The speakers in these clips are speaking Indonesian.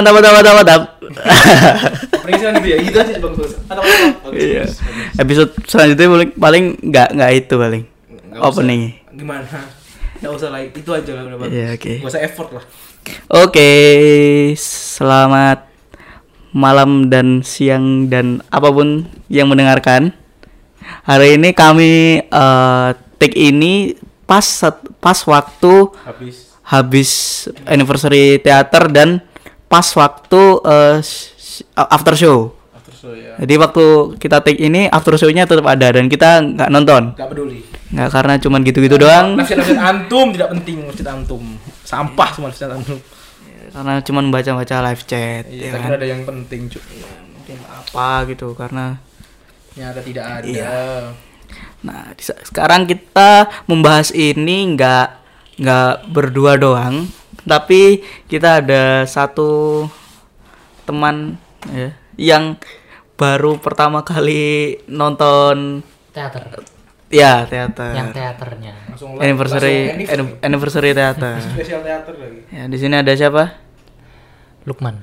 mantap mantap mantap mantap. Ya, gitu aja bang Iya. Episode selanjutnya paling paling nggak nggak itu paling Nggak usah. opening. Gimana? Nggak usah lah, itu aja lah bagus. Iya, oke. Nggak usah effort lah. Oke, selamat malam dan siang dan apa pun yang mendengarkan. Hari ini kami eh, take ini pas pas waktu Habis. habis anniversary teater dan pas waktu sh- after show. After show ya. Jadi waktu kita take ini after show-nya tetap ada dan kita nggak nonton. Gak peduli. Nggak karena cuman gitu-gitu doang. Nafsir-nafsir antum tidak penting, nafsir antum. Sampah semua nafsir antum. Karena cuman baca-baca live chat Iya, ya kan. ada yang penting, Cuk. Mungkin apa gitu karena Nyata tidak ada. Iya. Nah, sekarang kita membahas ini nggak nggak berdua doang, tapi kita ada satu teman ya, yang baru pertama kali nonton teater ya teater yang teaternya Langsung anniversary langsung anni- anniversary teater. spesial teater lagi. ya, di sini ada siapa? Lukman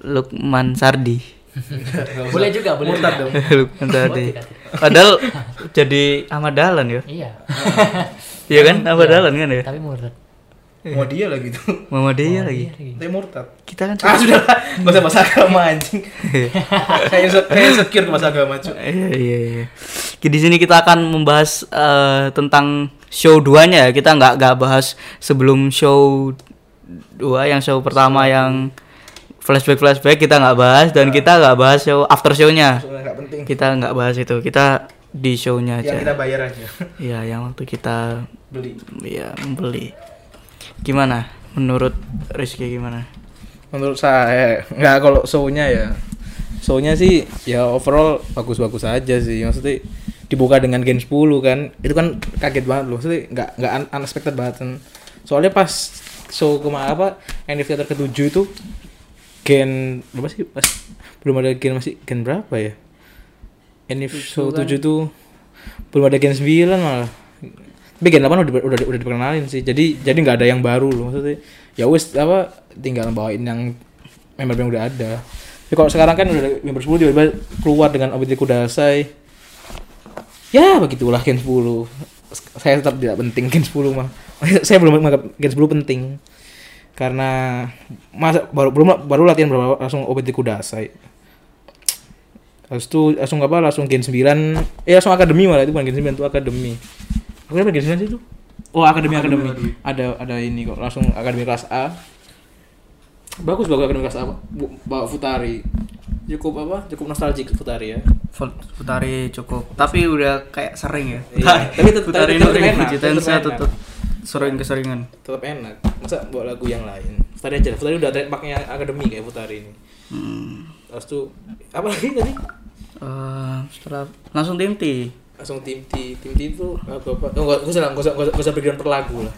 Lukman Sardi. boleh juga boleh Murtad juga. dong. Lukman Sardi. Padahal jadi Ahmad Dahlan ya. iya Iya kan? Ahmad Dahlan kan ya? tapi murtad Mau dia lagi tuh. Muhammadiyah lagi. Iya lagi. Tapi murtad. Kita kan Ah sudah lah, nggak usah bahasa agama anjing. saya saya insecure ke bahasa agama cuy. Iya iya iya. Di sini kita akan membahas eh, tentang show duanya ya. Kita nggak nggak bahas sebelum show dua yang show pertama yang flashback flashback kita nggak bahas dan kita nggak bahas show after show-nya. Penting. Kita nggak bahas itu. Kita di show-nya Yang aja. kita bayar aja. Iya, yang waktu kita Beli. ya membeli. Gimana? Menurut Rizky gimana? Menurut saya nggak kalau show-nya ya. Show-nya sih ya overall bagus-bagus aja sih. Maksudnya dibuka dengan Gen 10 kan. Itu kan kaget banget loh. Maksudnya nggak nggak un- unexpected banget. kan. Soalnya pas show ke mana apa anniversary ke-7 itu Gen berapa sih? Pas belum ada Gen masih Gen berapa ya? Anniversary show 7 tuh belum ada Gen 9 malah. Tapi Gen 8 udah udah udah diperkenalin sih. Jadi jadi nggak ada yang baru loh maksudnya. Ya wes apa tinggal bawain yang member yang udah ada. Tapi kalau sekarang kan udah member 10 tiba-tiba keluar dengan Obiti Kudasai. Ya begitulah Gen 10. Saya tetap tidak penting Gen 10 mah. Saya belum menganggap Gen 10 penting. Karena masa baru belum baru latihan berapa langsung Obiti Kudasai. Terus tuh langsung apa langsung Gen 9 eh langsung akademi malah itu bukan Gen 9 itu akademi. Aku apa 9 sih itu? Oh, akademi akademi. Ada ada ini kok langsung akademi kelas A. Bagus bagus akademi kelas A. Bawa Futari. Cukup apa? Cukup nostalgic Futari ya. Putari cukup, tapi udah kayak sering ya. Iya, tapi tetap- Putari tetap enak, saya tetap sering keseringan. Tetap enak. Masa bawa lagu yang lain? Futari aja. Futari udah trademarknya akademi kayak Futari ini. Hmm. Terus tuh apa lagi tadi? Eh, setelah langsung tim T. Langsung tim T, tim T itu lagu apa? Oh, enggak, usah enggak usah, enggak usah breakdown per lagu lah.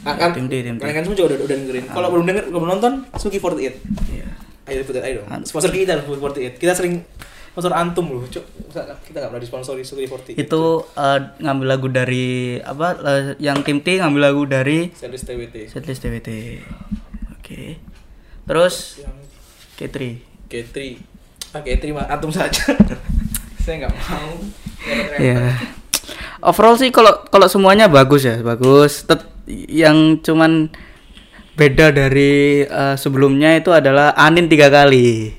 Ah, kan, Tim T, tim T. Kalian kan semua juga udah, udah dengerin. Kalau belum denger, belum nonton, Suki 48. Iya. Ayo ikutin ayo dong. Sponsor kita Suki 48. Kita sering sponsor antum loh, Cuk. Kita enggak pernah disponsori Suki 48. Itu eh, ngambil lagu dari apa? eh, yang tim T ngambil lagu dari Setlist TWT. setlist TWT. Oke. Terus Yang K3. K3. Ah, K3 mah antum saja. Saya enggak mau. Ya. Overall sih kalau kalau semuanya bagus ya, bagus. Tet- yang cuman beda dari eh, sebelumnya itu adalah Anin tiga kali.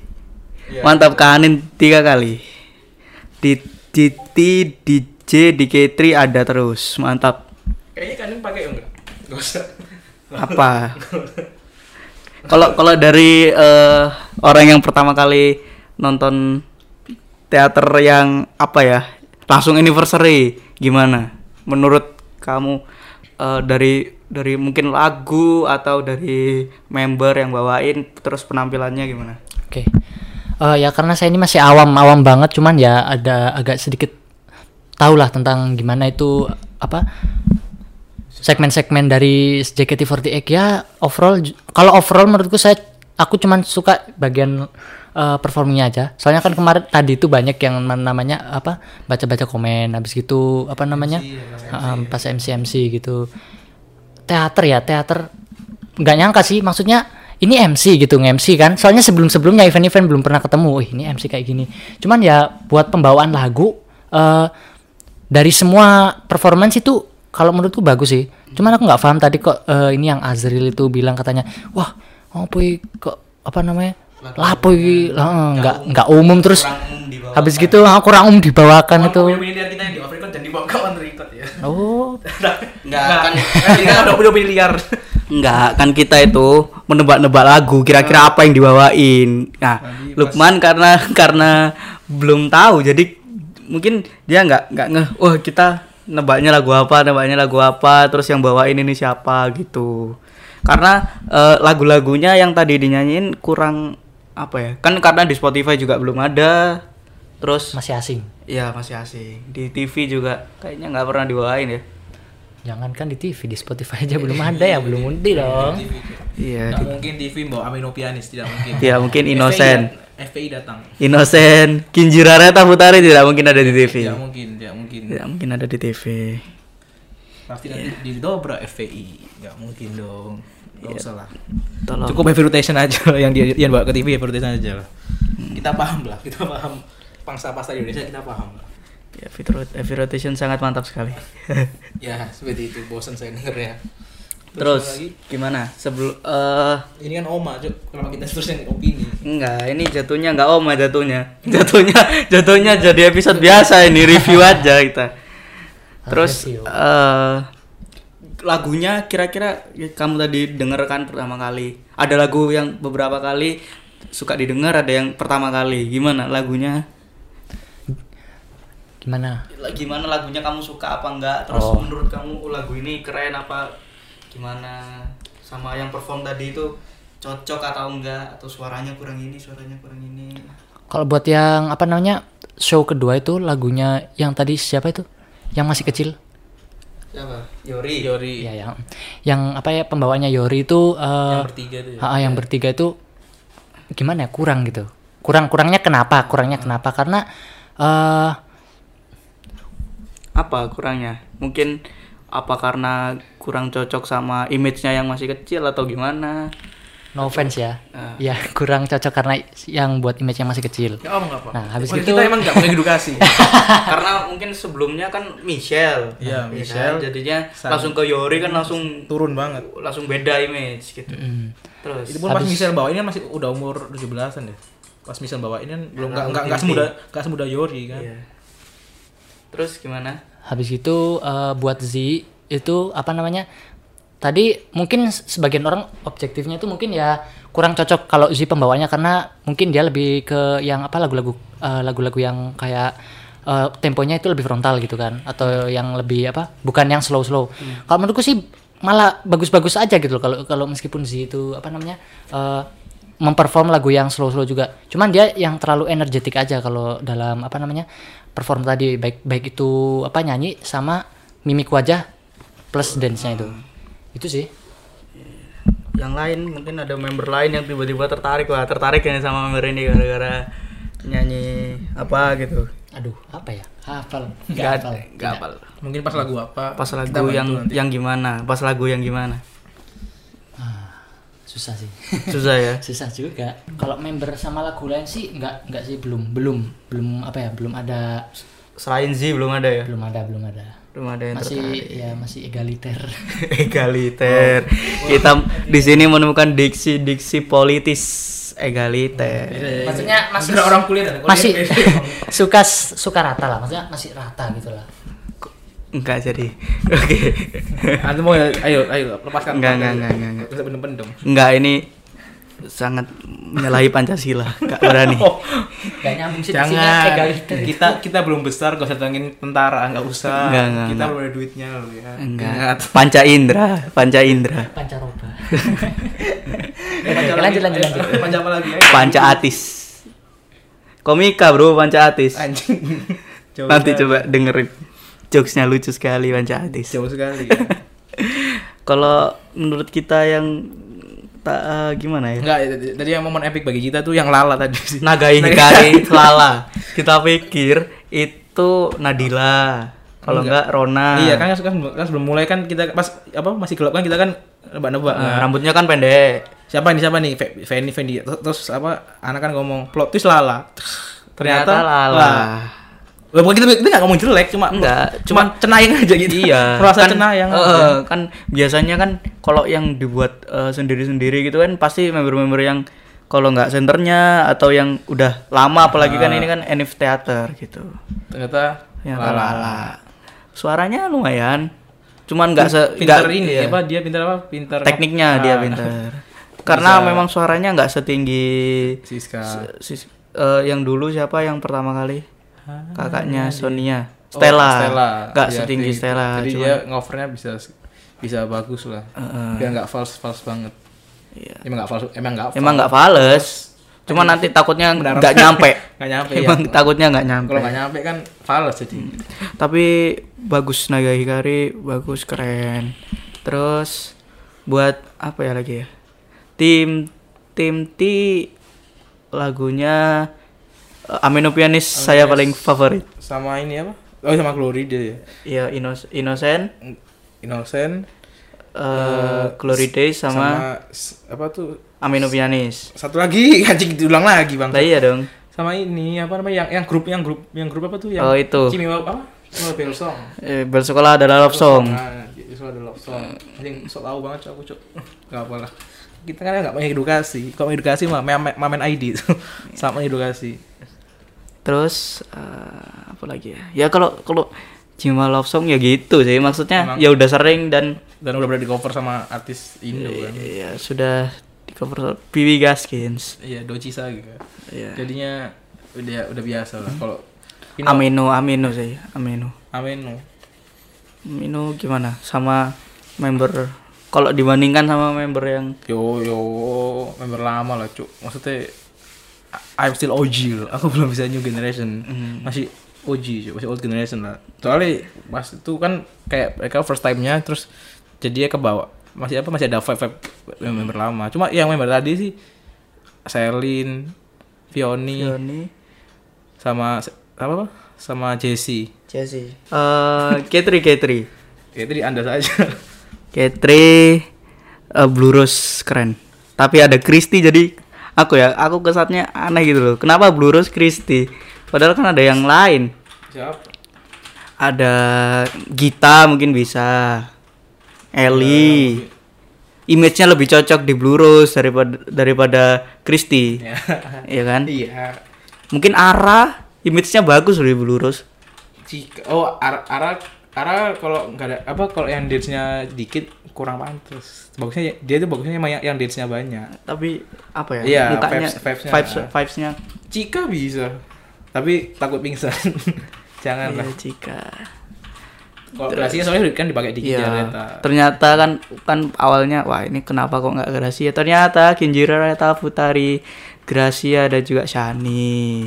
Iya. Mantap Kak Anin tiga kali. Di di T, di J, di K3 ada terus. Mantap. Kayaknya kalian pakai enggak? Enggak usah. Apa? Kalau kalau dari eh, orang yang pertama kali nonton teater yang apa ya? Langsung anniversary gimana? Menurut kamu eh, dari dari mungkin lagu atau dari member yang bawain terus penampilannya gimana? oke Eh, ya karena saya ini masih awam awam banget cuman ya ada agak sedikit tahu lah tentang gimana itu apa segmen-segmen dari JKT48 ya overall kalau overall menurutku saya aku cuman suka bagian eh, performingnya aja. Soalnya kan kemarin tadi itu banyak yang man- namanya apa baca-baca komen habis gitu apa namanya? Ah, pas MC MC gitu. Teater ya teater. Nggak nyangka sih maksudnya ini MC gitu nge-MC kan. Soalnya sebelum-sebelumnya event-event belum pernah ketemu. Wih, ini MC kayak gini. Cuman ya buat pembawaan lagu eh dari semua performance itu kalau menurutku bagus sih. Cuman aku nggak paham tadi kok eh, ini yang Azril itu bilang katanya wah apa i- kok apa namanya lapo iki Lah, nggak nggak umum terus habis gitu ah, kurang umum dibawakan itu miliar kita yang di Afrika dan dibawa ke on record ya. oh Enggak kan Kita udah punya miliar. Enggak, kan kita itu menebak-nebak lagu kira-kira apa yang dibawain. Nah, pas- Lukman karena karena belum tahu jadi mungkin dia nggak nggak ngeh, wah kita nebaknya lagu apa, nebaknya lagu apa, terus yang bawain ini siapa gitu. Karena eh, lagu-lagunya yang tadi dinyanyiin kurang apa ya? Kan karena di Spotify juga belum ada. Terus masih asing ya masih asing. Di TV juga kayaknya nggak pernah dibawain ya. jangan kan di TV di Spotify aja belum ada ya belum undi dong Iya, Nggak mungkin TV bawa Amino Pianis tidak mungkin. Tidak mungkin Innocent. FPI, dat- FPI datang. Innocent, Kinjirareta Putari tidak mungkin ada di TV. Tidak mungkin, tidak mungkin. Tidak mungkin ada di TV. Pasti nanti didobrak FPI. Nggak mungkin dong. Nggak usah lah. Tolong. Cukup heavy rotation aja lah yang dia yang bawa ke TV heavy rotation aja lah. Kita paham lah, kita paham pangsa pasar Indonesia kita paham lah. Ya, heavy heavy rotation sangat mantap sekali. Ya, seperti itu bosan saya denger ya. Terus apa lagi? gimana? Sebelum eh ini kan Oma, Cuk. Kenapa kita terus yang opini? enggak, ini jatuhnya enggak oma jatuhnya. Jatuhnya jatuhnya jadi episode biasa ini review aja kita. Terus Review. Lagunya kira-kira kamu tadi dengarkan pertama kali. Ada lagu yang beberapa kali suka didengar, ada yang pertama kali. Gimana lagunya? gimana gimana lagunya kamu suka apa enggak terus Oh. menurut kamu oh, lagu ini keren apa gimana sama yang perform tadi itu cocok atau enggak atau suaranya kurang ini suaranya kurang ini kalau buat yang apa namanya show kedua itu lagunya yang tadi siapa itu yang masih kecil siapa Yori. Yori. Ya yang yang apa ya pembawanya Yori itu eh, yang bertiga tuh ya. ha, yang bertiga itu gimana ya kurang gitu. Kurang kurangnya kenapa kurangnya kenapa? Karena eh apa kurangnya? Mungkin apa karena kurang cocok sama image-nya yang masih kecil atau gimana no offense ya Ah. ya kurang cocok karena yang buat image yang masih kecil Enggak apa apa. Nah, habis Oh, itu- kita emang enggak punya edukasi. karena mungkin sebelumnya kan Michelle Iya, Ya Michelle. kan? jadinya Sang- langsung ke Yori kan langsung Turun banget. langsung beda image gitu Mm. terus Itu pun pas Habis- Michelle bawa ini kan masih udah umur 17-an deh. Pas Michelle bawa ini kan belum enggak rambut enggak enggak tinggi. semudah enggak semudah Yori kan. Iya. terus gimana Habis itu eh, buat Z itu apa namanya? Tadi mungkin sebagian orang objektifnya itu mungkin ya kurang cocok kalau Z pembawanya karena mungkin dia lebih ke yang apa lagu-lagu eh, lagu-lagu yang kayak eh, temponya itu lebih frontal gitu kan atau yang lebih apa? Bukan yang slow-slow. Kalau menurutku sih malah bagus-bagus aja gitu loh kalau kalau meskipun Z itu apa namanya? eh, memperform lagu yang slow-slow juga. Cuman dia yang terlalu energetik aja kalau dalam apa namanya? perform tadi baik baik itu apa nyanyi sama mimik wajah plus dance-nya itu. Itu sih. yang lain mungkin ada member lain yang tiba-tiba tertarik wah tertarik ya sama member ini gara-gara nyanyi apa gitu Aduh, apa ya? Hafal. nggak hafal. nggak hafal Mungkin pas lagu apa? pas lagu yang nanti. yang gimana pas lagu yang gimana Susah sih. susah ya Susah juga. Kalau member sama lagu lain sih nggak nggak sih belum belum belum apa ya belum ada selain Z belum ada ya belum ada belum ada belum ada yang masih tertarik. ya masih egaliter. Egaliter. Kita di sini menemukan diksi-diksi politis egaliter. Maksudnya masih Ada orang kuliah dan masih suka suka rata lah maksudnya masih rata gitu lah. Enggak jadi. Oke. Antum mau ya, ayo ayo lepaskan. Enggak, enggak, enggak, enggak, enggak ini sangat menyalahi Pancasila enggak berani Gak nyambung sih Jangan. egaliter Kita kita belum besar gak usah tentara, enggak usah. Enggak, enggak, kita enggak. belum ada duitnya loh ya. enggak Ingat. Panca Indra Panca Indra pancaroba Panca Oke, lagi, lanjut lanjut ayo, lanjut Panca apa lagi? ayo. Panca Atis komika bro Panca Atis Anjing. Nanti coba dengerin jokesnya lucu sekali Panca Atis jauh sekali. ya. kalau menurut kita yang tak eh, gimana ya Enggak, tadi yang momen epic bagi kita tuh yang Lala tadi sih. Naga Hikari Lala kita pikir itu Nadila kalau enggak Rona Iya kan, kan, kan sebelum mulai kan kita pas apa masih gelap kan kita kan nebak-nebak. Eh, kan. rambutnya kan pendek siapa nih siapa nih Fe- Fendi Fendi terus, terus apa anak kan ngomong plot twist lala ternyata, Ternyata lala. lah. Lah, bukan kita kita nggak ngomong jelek cuma Enggak, cuma cenayang aja gitu Iya, merasa kan, cenayang eh, aja. kan biasanya kan kalau yang dibuat eh, sendiri-sendiri gitu kan pasti member-member yang kalau nggak senternya atau yang udah lama apalagi kan ini kan NF Theater gitu. ternyata Yang lala. lala. Suaranya lumayan. Cuman nggak se pintar nggak- ini iya. apa dia pintar apa pintar tekniknya dia Ah, pintar. Karena Bisa. memang suaranya nggak setinggi Siska sis- eh, yang dulu siapa yang pertama kali? Kakaknya Sonia. Oh, Stella. Stella. Nggak Iya, setinggi gitu. Stella. Jadi cuman- dia ngovernya bisa bisa bagus lah. Heeh. Biar nggak false false banget. Iya. Emang nggak false, emang nggak. Emang nggak fales. Cuma nanti takutnya nggak nyampe. Nggak nyampe, Emang ya. takutnya nggak nyampe. Kalau nggak nyampe kan fals jadi. Tapi bagus Naga Hikari, bagus keren. Terus buat apa ya lagi ya? Tim tim T lagunya eh, Amino Pianis saya paling favorit. Sama ini apa? Oh sama Glory dia ya. Iya Inos Innocent, Innocent eh, Glory Days sama, s- apa tuh? Amino Pianis. Satu lagi anjing diulang lagi, Bang. Lah iya dong. Sama ini apa namanya yang yang grup yang grup yang grup apa tuh yang Oh, itu. Cimiwa apa? Cimiwa Bell Song. Eh, Bel sekolah adalah love song. Nah, itu ada love song. Anjing sok tahu banget Cok, aku, Cok. Enggak apa lah. Kita kan nggak mengedukasi. Kalau mengedukasi mah main, main ID. Sama mengedukasi. Terus eh, apa lagi ya? Ya kalau kalau Cima Love Song ya gitu sih maksudnya Emang. ya udah sering dan Dan udah berada di cover sama artis Indo kan. ya sudah di cover Piwi Gaskins. Iya, Docisa gitu. Ya. Jadinya udah udah biasa lah kalau Amino Amino sih Amino. Ameno. Amino gimana sama member kalau dibandingkan sama member yang Yo yo member lama lah, Cuk. Maksudnya I'm still OG loh. Aku belum bisa new generation. Masih OG, masih old generation lah. Soalnya pas itu kan kayak mereka first time-nya terus jadinya ke bawah. Masih apa masih ada vibe, vibe member lama. Cuma yang member tadi sih Selin, Fioni, Yoni sama apa apa? Sama Jessie. Jesse. Eh Ketri. Ya itu di Anda saja. Ketri eh, Blue Rose keren. Tapi ada Christy jadi aku ya, aku kesannya aneh gitu loh. Kenapa Blue Rose Christy? Padahal kan ada yang lain. Siapa? Ada Gita mungkin bisa. Ellie. Image-nya lebih cocok di Blue Rose daripada daripada Christy. Ya. Iya kan? Iya. Mungkin Ara image-nya bagus loh di Blue Rose. Jika oh ara ara ara kalau nggak ada apa kalau yang dance-nya dikit kurang pantas. Bagusnya dia tuh bagusnya yang yang dance-nya banyak. Tapi apa ya? Iya, mukanya vibes- vibes-nya. vibes vibes-nya Cika bisa. Tapi takut pingsan. Jangan lah. Iya, jika. Kalau Gracia soalnya kan dipakai di Iya. Jareta. Ternyata kan kan awalnya wah ini kenapa kok nggak Gracia? Ternyata Kinjira Reta Futari, Gracia dan juga Shani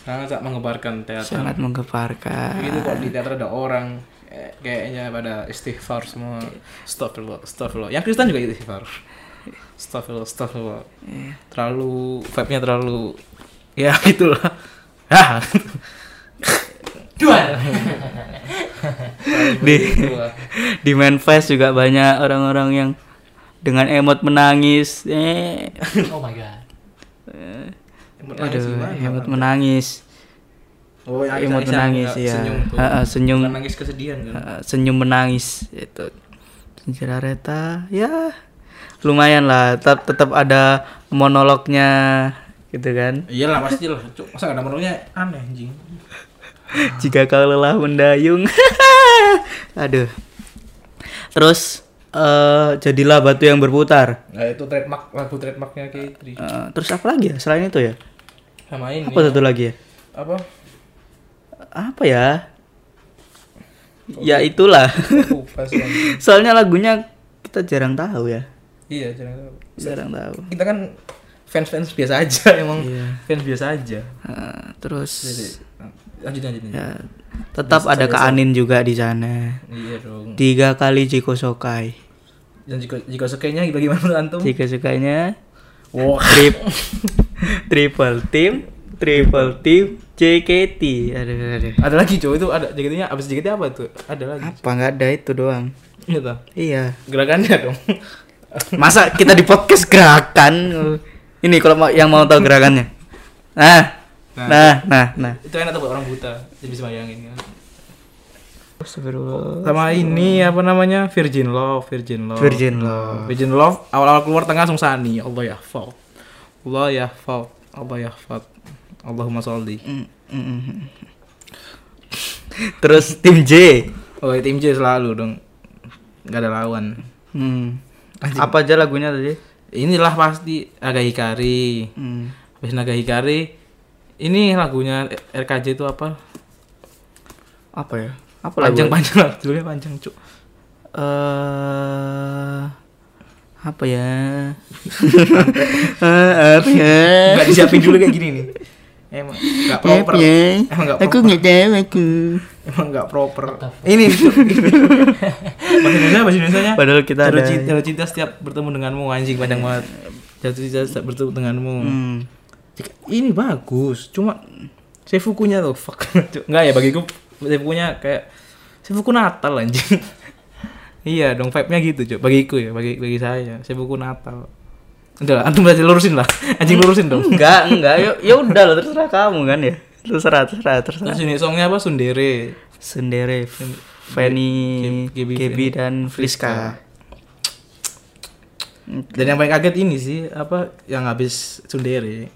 Sangat mengebarkan teater. sangat menggeparkan. Begitu kok di teater ada orang kayaknya pada istighfar semua. Astagfirullah, astagfirullah. Yang Kristen juga istighfar. Astagfirullah, astagfirullah. Iya. Terlalu vibe-nya terlalu ya gitulah. Hah. di di Manfest juga banyak orang-orang yang dengan emot menangis. Eh, Oh my god. aduh, emot menangis. Oh, nangis, menangis ya. Senyum tuh. Ha-ha, senyum. Bukan nangis kesedihan kan. Uh, senyum menangis itu Kinjira Reta ya lumayan lah tetap tetap ada monolognya gitu kan Iyalah pasti lah. Masa ada menurutnya aneh anjing. jika kau lelah mendayung aduh terus eh jadilah batu yang berputar Nah, itu trademark lagu trademarknya Kitri. Eh, terus apa lagi ya selain itu ya Sama ini. apa satu lagi ya Apa? Apa ya ya itulah soalnya lagunya kita jarang tahu ya iya, jangan tahu. jarang tahu Kita kan fans-fans biasa aja emang. Iya. Fans biasa aja. Eh, terus Jadi, lanjut lanjut. lanjut. Ya, tetap ada Kak Anin juga di sana. Iya dong. Tiga kali Jiko Sokai. Dan jika jika sukanya bagaimana antum? Jika sukanya Wah. trip triple team, triple team JKT. Aduh, aduh. Ada lagi cowok itu ada jaketnya abis jaketnya apa tuh? Ada lagi. Apa nggak ada itu doang? Iya toh. Iya. Gerakannya dong. Masa kita di podcast gerakan? Ini kalau mau yang mau tahu gerakannya. Nah, nah, nah, nah. Itu enak tuh buat orang buta. Jadi bisa bayangin kan. Astagfirullah. Sama ini apa namanya? Virgin Love, Virgin Love. Virgin Love. Virgin Love awal-awal keluar tengah langsung Sani. Allah ya fault. Allah ya fault. Allah ya fault. Allahumma sholli. Mm, mm, mm. Terus tim J. Oh, ya, tim J selalu dong. Gak ada lawan. Hmm. Apa aja lagunya tadi? Inilah pasti Naga Hikari. Hmm. Habis Naga Hikari ini lagunya RKJ itu apa? Apa ya? Apa lagu? Panjang-panjang lah, judulnya panjang, Cuk. Eh apa ya? Eh, apa ya? Enggak disiapin dulu kayak gini nih. Emang enggak proper. Apa ya? Emang enggak Aku proper. nggak tahu aku. Emang enggak proper. Ini bahasa Indonesia, bahasa Indonesia. Padahal kita Jatuh ada- cinta, jatuh cinta setiap bertemu denganmu anjing panjang banget. Jatuh cinta setiap bertemu denganmu. Hmm. Ini bagus, cuma Seifukunya tuh fuck. Cuk. Enggak ya bagiku Seifukunya kayak Seifuku Natal anjing. iya dong vibe-nya gitu, Cuk. Bagiku ya, bagi bagi saya. Seifuku Natal. Udah, lah, antum berarti lurusin lah. Anjing lurusin dong. Enggak, enggak. Ya, ya udah lah terserah kamu kan ya. Terserah, terserah, terserah. Terus ini songnya apa? Sundere. Sendere, Fanny, Gaby, Gaby dan Friska. Dan yang paling kaget ini sih apa yang habis Sundere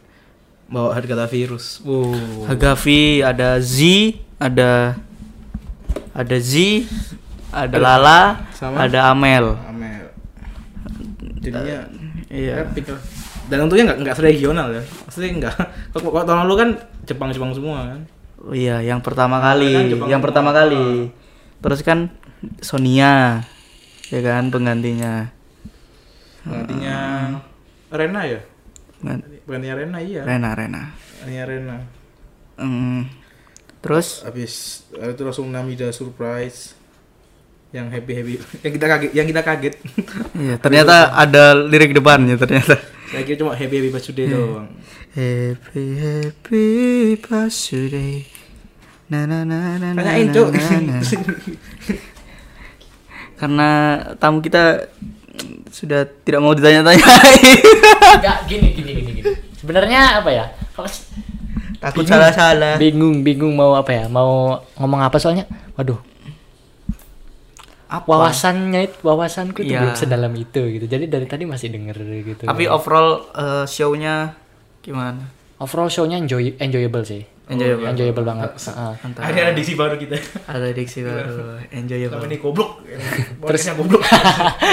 bawa harga virus. Wow. Hagavi, ada Z, ada ada Z, ada Lala, Sama? ada Amel. Amel. Jadinya Iya. epic lah. Dan untungnya nggak nggak regional ya. Maksudnya nggak. Kalau kalau tahun lalu kan Jepang Jepang semua kan. Oh iya, yang pertama kan kali, Jepang yang semua. pertama kali. Terus kan Sonia, ya kan penggantinya. Nantinya Rena ya. Penggan- Bukannya Rena iya. Rena, Rena. Bukannya Rena. Hmm. Terus Habis itu langsung Namida surprise yang happy happy yang kita kaget yang kita kaget iya, ternyata ada lirik depannya ternyata. saya kira cuma happy happy birthday doang Happy happy birthday. Na na na na na. tanyain na, na, na. Karena tamu kita sudah tidak mau ditanya-tanya. Enggak gini gini gini gini. Sebenarnya apa ya? Takut salah-salah. Bingung, bingung mau apa ya? Mau ngomong apa soalnya? Waduh, Apa? wawasannya itu wawasanku itu Iya. belum sedalam itu gitu. Jadi dari tadi masih denger gitu. Tapi overall eh, show-nya gimana? overall show-nya enjoy enjoyable sih. Enjoyable. Enjoyable banget. Heeh. Mantap. ada ada diksi baru kita Ada diksi baru. Enjoyable. sama ini goblok terusnya goblok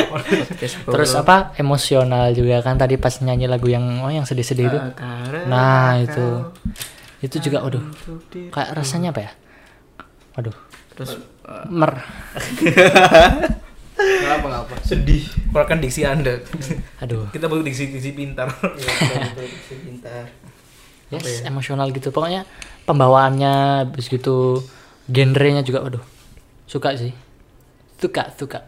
Terus apa? Emosional juga kan tadi pas nyanyi lagu yang oh yang sedih-sedih itu. Nah, itu. Itu juga aduh. Kayak rasanya apa ya? Waduh. Terus Mer. nggak apa nggak apa sedih keluarkan diksi anda Aduh. kita butuh diksi diksi pintar pintar. Yes, emosional gitu. Pokoknya pembawaannya habis gitu genrenya juga waduh. Suka sih. Suka, suka.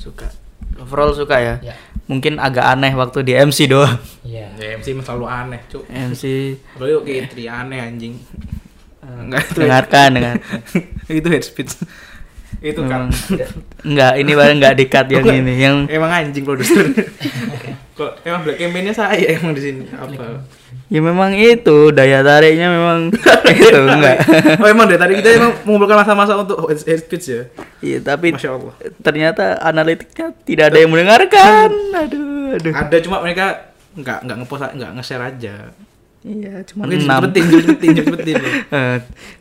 Suka. Overall suka ya. Ya. Mungkin agak aneh waktu di MC doang. Iya. ya MC emang selalu aneh cuk MC apalagi tri aneh anjing enggak. Itu dengarkan dengan itu head speech. Itu kan enggak ini baru enggak dikat yang ini yang emang anjing produser kok emang black campaign-nya saya emang di sini? Apa? Ya memang itu daya tariknya memang itu enggak. Oh emang dari tadi kita emang mengumpulkan masa-masa untuk head head speech ya? Iya tapi masya allah. ternyata analitiknya tidak ada yang mendengarkan. Aduh aduh. Ada cuma mereka nggak nggak ngepost nggak nge-share aja iya cuma mungkin enam. cepetin cepetin cepetin Eh,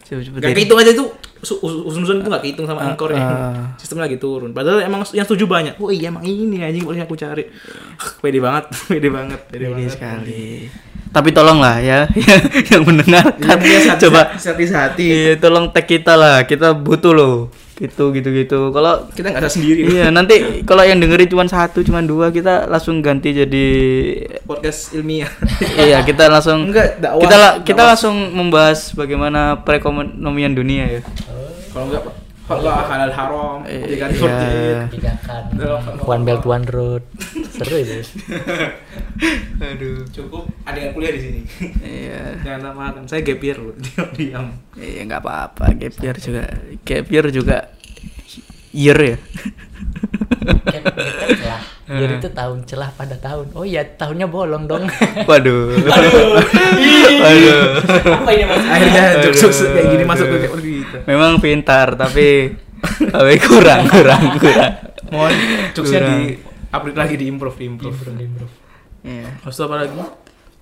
coba coba Gak kehitung aja tuh su- us- usun-usun itu gak kehitung sama anchor ya. ah. Sistemnya lagi turun. Padahal emang yang setuju banyak. Oh iya emang ini anjing boleh aku cari. Pede banget Pede banget Pede Pede banget. sekali. Tapi tolonglah ya yang mendengarkan. Iya, coba. Hati hati iya tolong tag kita lah. Kita butuh loh gitu gitu gitu kalau Kita gak ada sendiri iya nanti kalau yang dengerin cuma satu cuma dua kita langsung ganti jadi Podcast ilmiah iya kita langsung Enggak, dakwah. kita la- kita Dakwah. langsung membahas bagaimana perekonomian dunia ya Kalau enggak Allah halal haram. Tiga yeah. One Belt One Road. Seru itu. aduh. Cukup ada yang kuliah di sini. Iya. Jangan makan Saya gap year loh Diam diam iya nggak apa-apa. Gap year juga gap year juga year ya gap lah. Year itu tahun celah pada tahun. Oh iya, tahunnya bolong dong. Waduh. Waduh. Apa ini mas? Akhirnya jokes kayak gini masuk ke kayak begitu. Memang pintar tapi tapi kurang kurang kurang. Mohon jokesnya di update lagi di improve di improve. Iya. Terus apa lagi?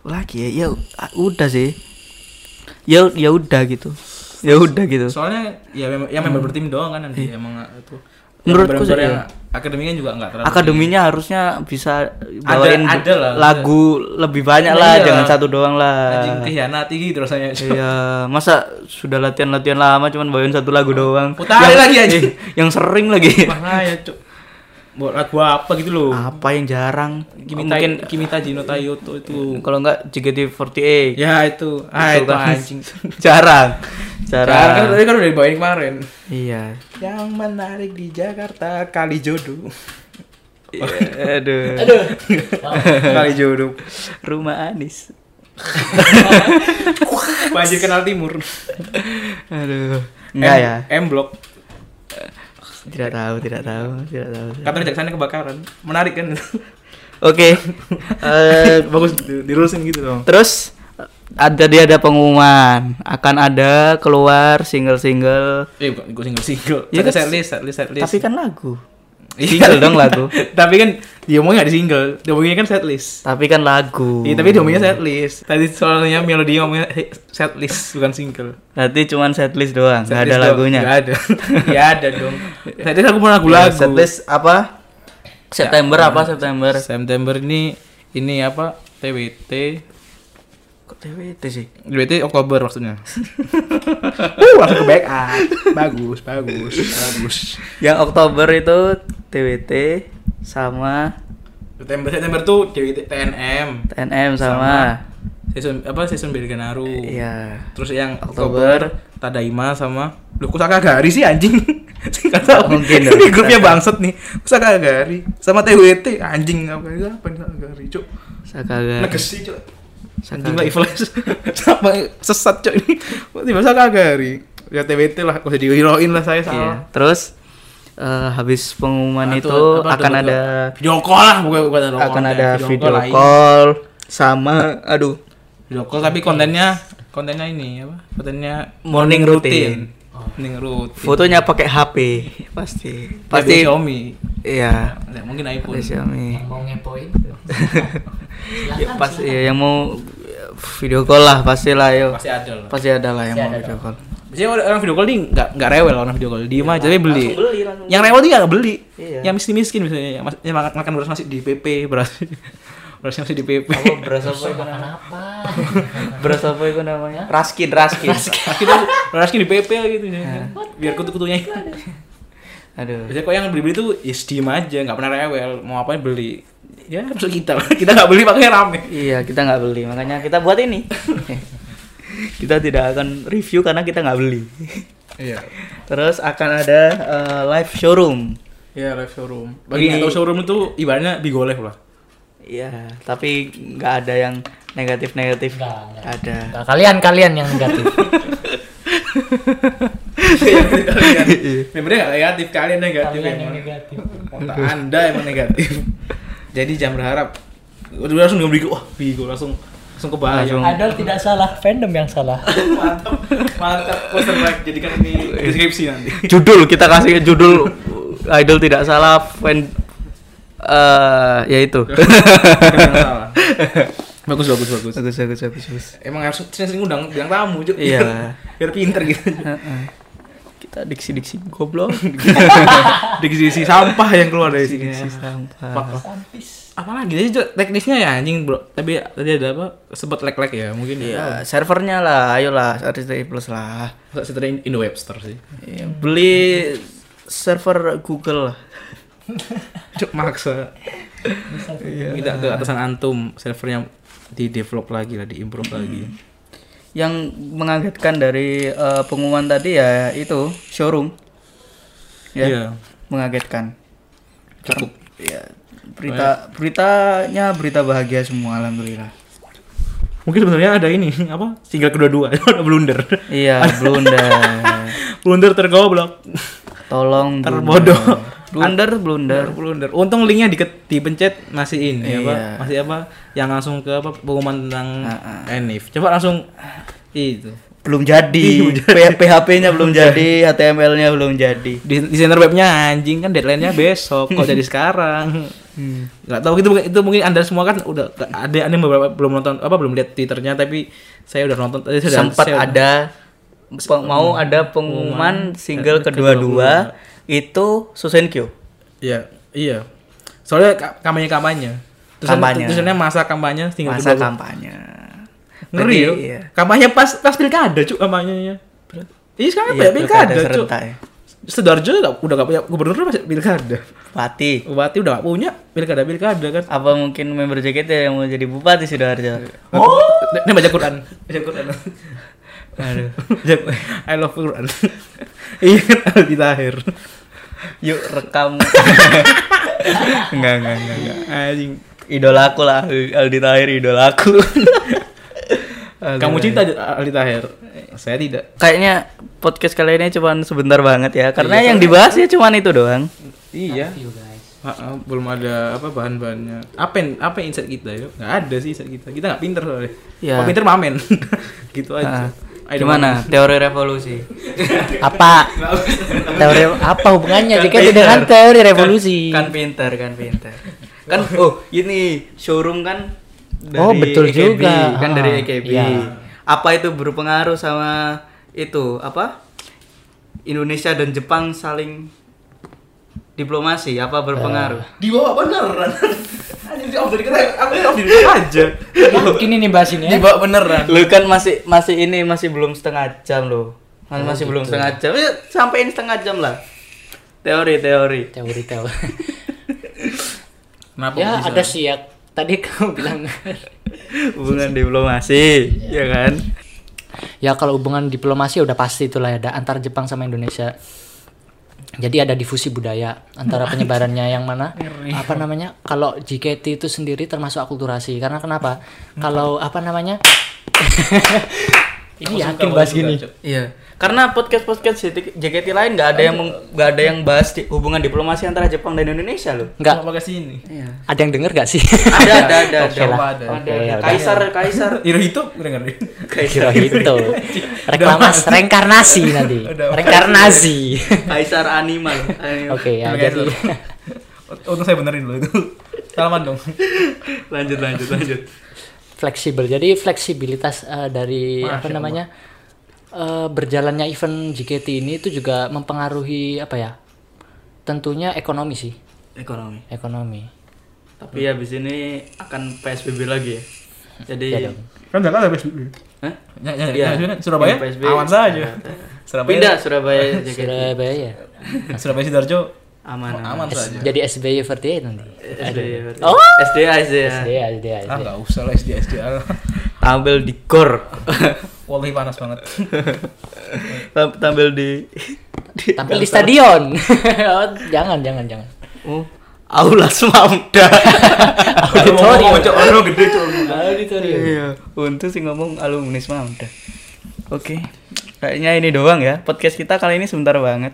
Lagi ya, ya ah, udah sih. Ya ya udah gitu. Ya udah gitu. Soalnya ya memang yang member bertim doang kan nanti emang itu. Menurutku sih, ya. akademinya juga enggak terlalu Akademinya harusnya bisa bawain ada lah, lagu lebih banyak Nah, lah, iya. jangan satu doang lah. anjing kehianati gitu rasanya. Iya, masa sudah latihan-latihan lama cuman bawain satu lagu doang. Putar lagi aja. yang sering lagi. Cuk. Buat lagu apa gitu loh. Apa yang jarang? Kimita Mungkin Kimita Jino Tayoto itu. kalau enggak JKT48. Ya itu. Ah Itu itu kan. anjing. jarang. Kan Jarang. tadi kan udah dibawain kemarin. Iya. Yang menarik di Jakarta kali jodoh. Iya, Aduh. kali jodoh. Rumah Anis. Banjir kenal timur. Aduh. Enggak ya? M Block. Tidak tahu, tidak tahu, tidak tahu. Katanya Jaksana kebakaran. Menarik kan? Oke. Eh, Bagus di- dirusin gitu dong. terus ada dia ada pengumuman akan ada keluar single-single Eh bukan gue single single. Ya kan, setlist, setlist, setlist. tapi kan lagu. Iya. single dong lagu. tapi kan dia ngomongnya nggak di single, dia ngomongnya kan setlist. Tapi kan lagu. Iya tapi dia ngomongnya setlist. Tadi soalnya melodi ngomongnya setlist bukan single. Berarti cuman setlist doang, nggak ada lagunya. Nggak ada. Ya ada dong. Setlist aku mau Ya, lagu-lagu. setlist apa? September apa September? September ini ini apa? TWT. Kok TWT sih? TWT Oktober maksudnya. uh, langsung ke backup. Bagus, bagus, bagus. Yang Oktober itu TWT sama September September tuh TWT TNM. TNM sama, Season apa season Belganaru. iya. Terus yang Oktober. Oktober Tadaima sama Loh kok Sakagari sih anjing Gak tau Mungkin Ini dong. grupnya bangsat nih Sakagari Sama TWT Anjing apa itu apa ini Sakagari cuk Sakagari. Negesi cuk Anjing Sakagari. lah Eviless Sama sesat cuk ini Tiba Sakagari Ya TWT lah usah dihiroin lah saya Iya. salah Terus eh, habis pengumuman Nah, itu apa, akan ada call. Video call lah Bukan, bukan video call, akan ada video lain. call sama aduh Video call tapi kontennya Kontennya ini apa Kontennya Morning routine. Morning routine fotonya pakai HP pasti. Pasti pasti Xiaomi. Iya. Ya, Mungkin iPhone. Xiaomi. Yang mau ngepoin. ya, pasti ya, yang mau video call lah pastilah yo. Pasti ada lah. Pasti ada lah yang Pasti mau ada video call. Biasanya orang video call nih nggak nggak rewel orang video call, diem aja tapi beli. langsung beli, langsung Yang rewel dia nggak beli. Iya. Yang miskin miskin misalnya, yang, mas- yang makan, makan beras nasi di PP beras beras nasi di PP. apa beras apa itu Makan apa? beras apa itu namanya raskin raskin Kita beras nasi di PP gitu ya. Biar kutu-kutunya. aduh Biasanya kok yang beli-beli tuh ya diem aja, nggak pernah rewel. Mau apa beli. Ya masuk kita lah. Kita nggak beli makanya rame. iya kita nggak beli makanya kita buat ini kita tidak akan review karena kita nggak beli Iya. terus akan ada eh, live showroom Iya live showroom. Bagi nggak tahu showroom itu ibaratnya Bigo Live lah. Iya, tapi nggak ada yang negatif-negatif. Ada. Nah, kalian kalian yang negatif. kalian. Membernya nggak negatif, kalian negatif. kalian yang negatif. Otak anda emang negatif. Jadi jangan berharap. Udah langsung nggak Bigo, wah Bigo langsung langsung kebayang. Langsung. Idol tidak salah, fandom yang salah. mantap, mantap. Poster baik jadikan ini deskripsi nanti. Judul kita kasih judul idol tidak salah fan eh ya itu. Bagus, bagus, bagus. bagus bagus bagus bagus. Emang harus sering-sering undang bilang tamu, Cuk. Iya. Biar pinter gitu. Heeh. Kita diksi-diksi goblok. Diksi sampah yang keluar dari sini. Diksi sampah. Apalagi tadi Cuk, teknisnya ya anjing, Bro. Tapi tadi ada apa? Sempat lag-lag ya, mungkin ya. Iya, servernya lah, ayolah RCTI Plus lah. Setelah Indo Webster sih. Iya, beli server Google lah. Cuk maksa. Minta ke atasan antum servernya di develop lagi lah, di improve lagi. Yang mengagetkan dari eh, pengumuman tadi ya itu showroom. Ya, Iya. mengagetkan. Cukup. Ya, berita beritanya berita bahagia semua alhamdulillah. Mungkin sebenarnya ada ini apa? Single kedua-dua ada blunder. Iya, blunder. blunder tergoblok. Tolong Terbodoh. Blunder, blunder. blunder. Untung linknya diket, dipencet masih ini apa? Iya. Masih apa? Yang langsung ke apa pengumuman tentang Ah, Enif. Coba langsung itu. Belum jadi. PHP-nya belum jadi, HTML-nya belum jadi. Di, di center webnya anjing kan deadline-nya besok kok jadi sekarang. Nggak tahu itu itu mungkin Anda semua kan udah ada ada yang beberapa belum nonton apa belum lihat Twitternya tapi saya udah nonton tadi sudah Sempat ada mau ada pengumuman single kedua-dua itu Susenkyo. Iya, iya. Soalnya ka- kampanye-kampanye. Tulisan- Kampanye. Tulisannya masa kampanye tinggal Masa kedua- kampanye. Ngeri iya. Kampanye pas pas pilkada cuk kampanyenya. Iya sekarang Iya, pilkada cuk. serentak ya. Sidoarjo nggak- udah gak punya gubernur masih pilkada. Bupati. Bupati udah gak punya pilkada pilkada kan. Apa mungkin member JKT yang mau jadi bupati Sidoarjo? Oh, ini baca Quran. Baca Quran. Aduh. I love Quran. Iya kan Aldi Tahir. Yuk rekam. enggak, enggak, enggak, enggak. Anjing. Idolaku lah, Aldi Tahir idolaku. Kamu cinta Aldi Tahir? Saya tidak. Kayaknya podcast kali ini cuma sebentar banget ya, karena yang dibahas ya cuma itu doang. Iya. Ha, ha, belum ada apa bahan-bahannya. Apa yang apa yang insight kita ya? Nggak ada sih insight kita. Kita nggak pinter soalnya. Iya. Kalau pinter mamen. gitu aja. Ayo, gimana teori revolusi? Apa? teori apa hubungannya jika dengan teori revolusi? Kan pintar, kan pintar. Kan oh ini showroom kan dari Oh, betul AKB, juga. kan Ah, dari AKB. iya. Apa itu berpengaruh sama itu apa? Indonesia dan Jepang saling diplomasi apa berpengaruh? Di bawah beneran. Di off dari kita. Aku di off dari aja. Yakin ini bahas ini ya? Di bawah beneran. Lu kan masih masih ini masih belum setengah jam loh. Kan Oh, masih gitu. belum setengah jam. Ya, sampein setengah jam lah. Teori, teori. Teori teori. Kenapa ya bisa? ada sih ya. Tadi kamu bilang Hubungan diplomasi, ya kan? ya kalau hubungan diplomasi udah pasti itulah ya ada antar Jepang sama Indonesia. Jadi ada difusi budaya antara penyebarannya yang mana apa namanya? Kalau JKT itu sendiri termasuk akulturasi karena kenapa? Kalau apa namanya? Ini yakin bahas gini. Iya. Karena podcast-podcast JKT lain nggak ada yang nggak ada yang bahas di- hubungan diplomasi antara Jepang dan Indonesia loh. Enggak, Kenapa ke sini? Iya. ada yang denger gak sih? Ada, ada, ada, Oke ada. lah. ada. Ada, Oke, ada. ya. Kaisar, kaisar. Iro itu dengerin. Kira itu. Reklamas reinkarnasi nanti. Reinkarnasi. Kaisar animal. animal. Oke ya, Udah, jadi. Untung saya benerin loh itu. Salaman dong. Lanjut, lanjut, lanjut. Fleksibel. Jadi fleksibilitas eh, dari Masya apa namanya? eh, berjalannya event JKT ini itu juga mempengaruhi apa ya? Tentunya ekonomi sih, Ekonomi. ekonomi. Tapi habis ini akan PSBB lagi ya. Jadi Ya dong. Kan enggak ada PSBB. Hah? Ya, ya, Iya. ya, Surabaya PSBB. aman saja. Surabaya Pindah Surabaya. Surabaya ya. Surabaya Sidoarjo Aman, aman S- saja. jadi SBY 48 nanti. SD. Oh. SDA, SDA. SDA, SDA, Ah SDA. enggak usah lah SD SD Tampil di gor. Wallahi panas banget. Tam- Tampil di, di Tampil di stadion. Oh, jangan, jangan, jangan. Oh, Aula Semamda. Auditorium. Orang gede cok. Auditorium. Iya, untung sih ngomong alumni Semamda. Oke. Kayaknya ini doang ya. Podcast kita kali ini sebentar banget.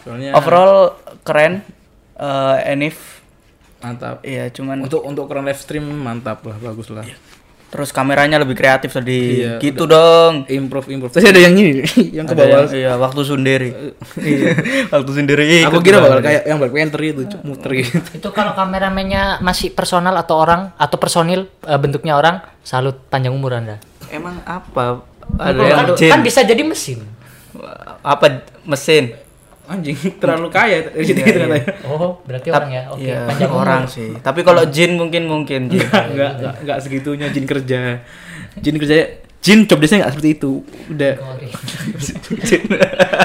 Soalnya Overall keren. Eh Enif mantap. iya cuman Untuk untuk ukuran live stream mantap lah, bagus lah. terus kameranya lebih kreatif tadi. Iya, gitu dong. Improve improve. Tadi ada yang ini yang ke Ada bawah. yang- iya, waktu sendiri. iya, waktu sendiri. Aku kira bakal kayak yang Black Panther itu muter gitu. Itu kalau kameramennya masih personal atau orang atau personil eh, bentuknya orang, salut panjang umur Anda. Emang apa? Ada kan, yang jin. kan bisa jadi mesin. Apa mesin? Anjing terlalu kaya dari situ Iya, ternyata. iya. Oh, berarti orang ya. Oke, Iya, panjang umur. orang sih. Tapi kalau jin mungkin mungkin jin. Enggak, enggak, enggak, enggak segitunya jin kerja. Jin kerja jin job desk enggak seperti itu. Udah.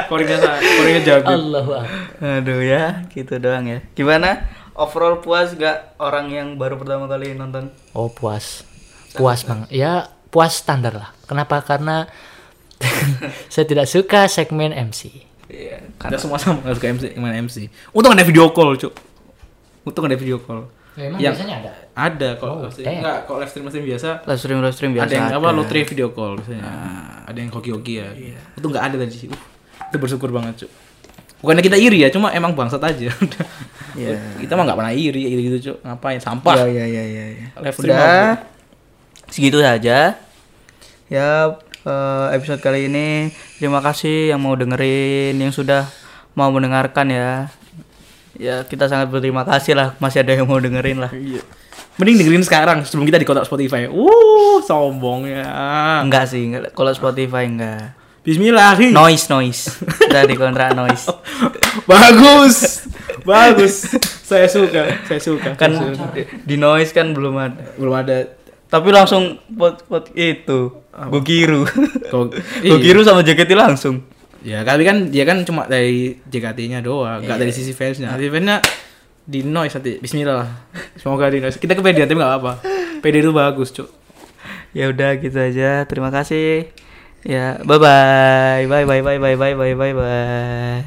Koringnya sa- koringnya jago. Allahu Akbar. Aduh ya, gitu doang ya. Gimana? Overall puas gak orang yang baru pertama kali nonton? Oh, puas. Puas, Bang. Ya, puas standar lah. Kenapa? Karena saya tidak suka segmen MC. Iya, Kita semua sama enggak suka MC, main MC. Untung ada video call, Cuk. Untung ada video call. Memang Yang- biasanya ada. Ada kok. Oh, live stream. damn. enggak, kok live stream stream biasa. live stream live stream biasa. ada yang apa ada. lotre video call biasanya. Ada yang hoki-hoki ya. Itu enggak ada tadi sih. Uh, itu bersyukur banget, Cuk. Bukannya kita iri ya, cuma emang bangsat aja. Iya. kita mah nggak pernah iri, iri gitu cuk. Ngapain? Sampah. Ya, ya, ya, ya, ya. Live stream Udah. Segitu saja. Ya, eh, episode kali ini terima kasih yang mau dengerin, yang sudah mau mendengarkan ya. Ya, kita sangat berterima kasih lah masih ada yang mau dengerin lah. Iya. Mending dengerin sekarang sebelum kita di kotak Spotify. Uh, sombongnya. Enggak sih, enggak. kalau Spotify enggak. Bismillah. hi. Noise, noise. Di kontrak noise. Bagus. Bagus. saya suka, saya suka. Kan saya suka. di noise kan belum ada. belum ada Tapi langsung pot pot itu. Gokiru. Go- Gokiru sama JKT langsung. Ya, kali kan dia kan cuma dari JKT-nya doang, nggak dari sisi fansnya. Sisi fansnya di noise nanti. Bismillah lah. Semoga di noise. Kita ke PD tapi nggak apa. PD itu bagus, cuk. Ya udah gitu aja. Terima kasih. Ya, bye bye. Bye bye bye bye bye bye bye bye.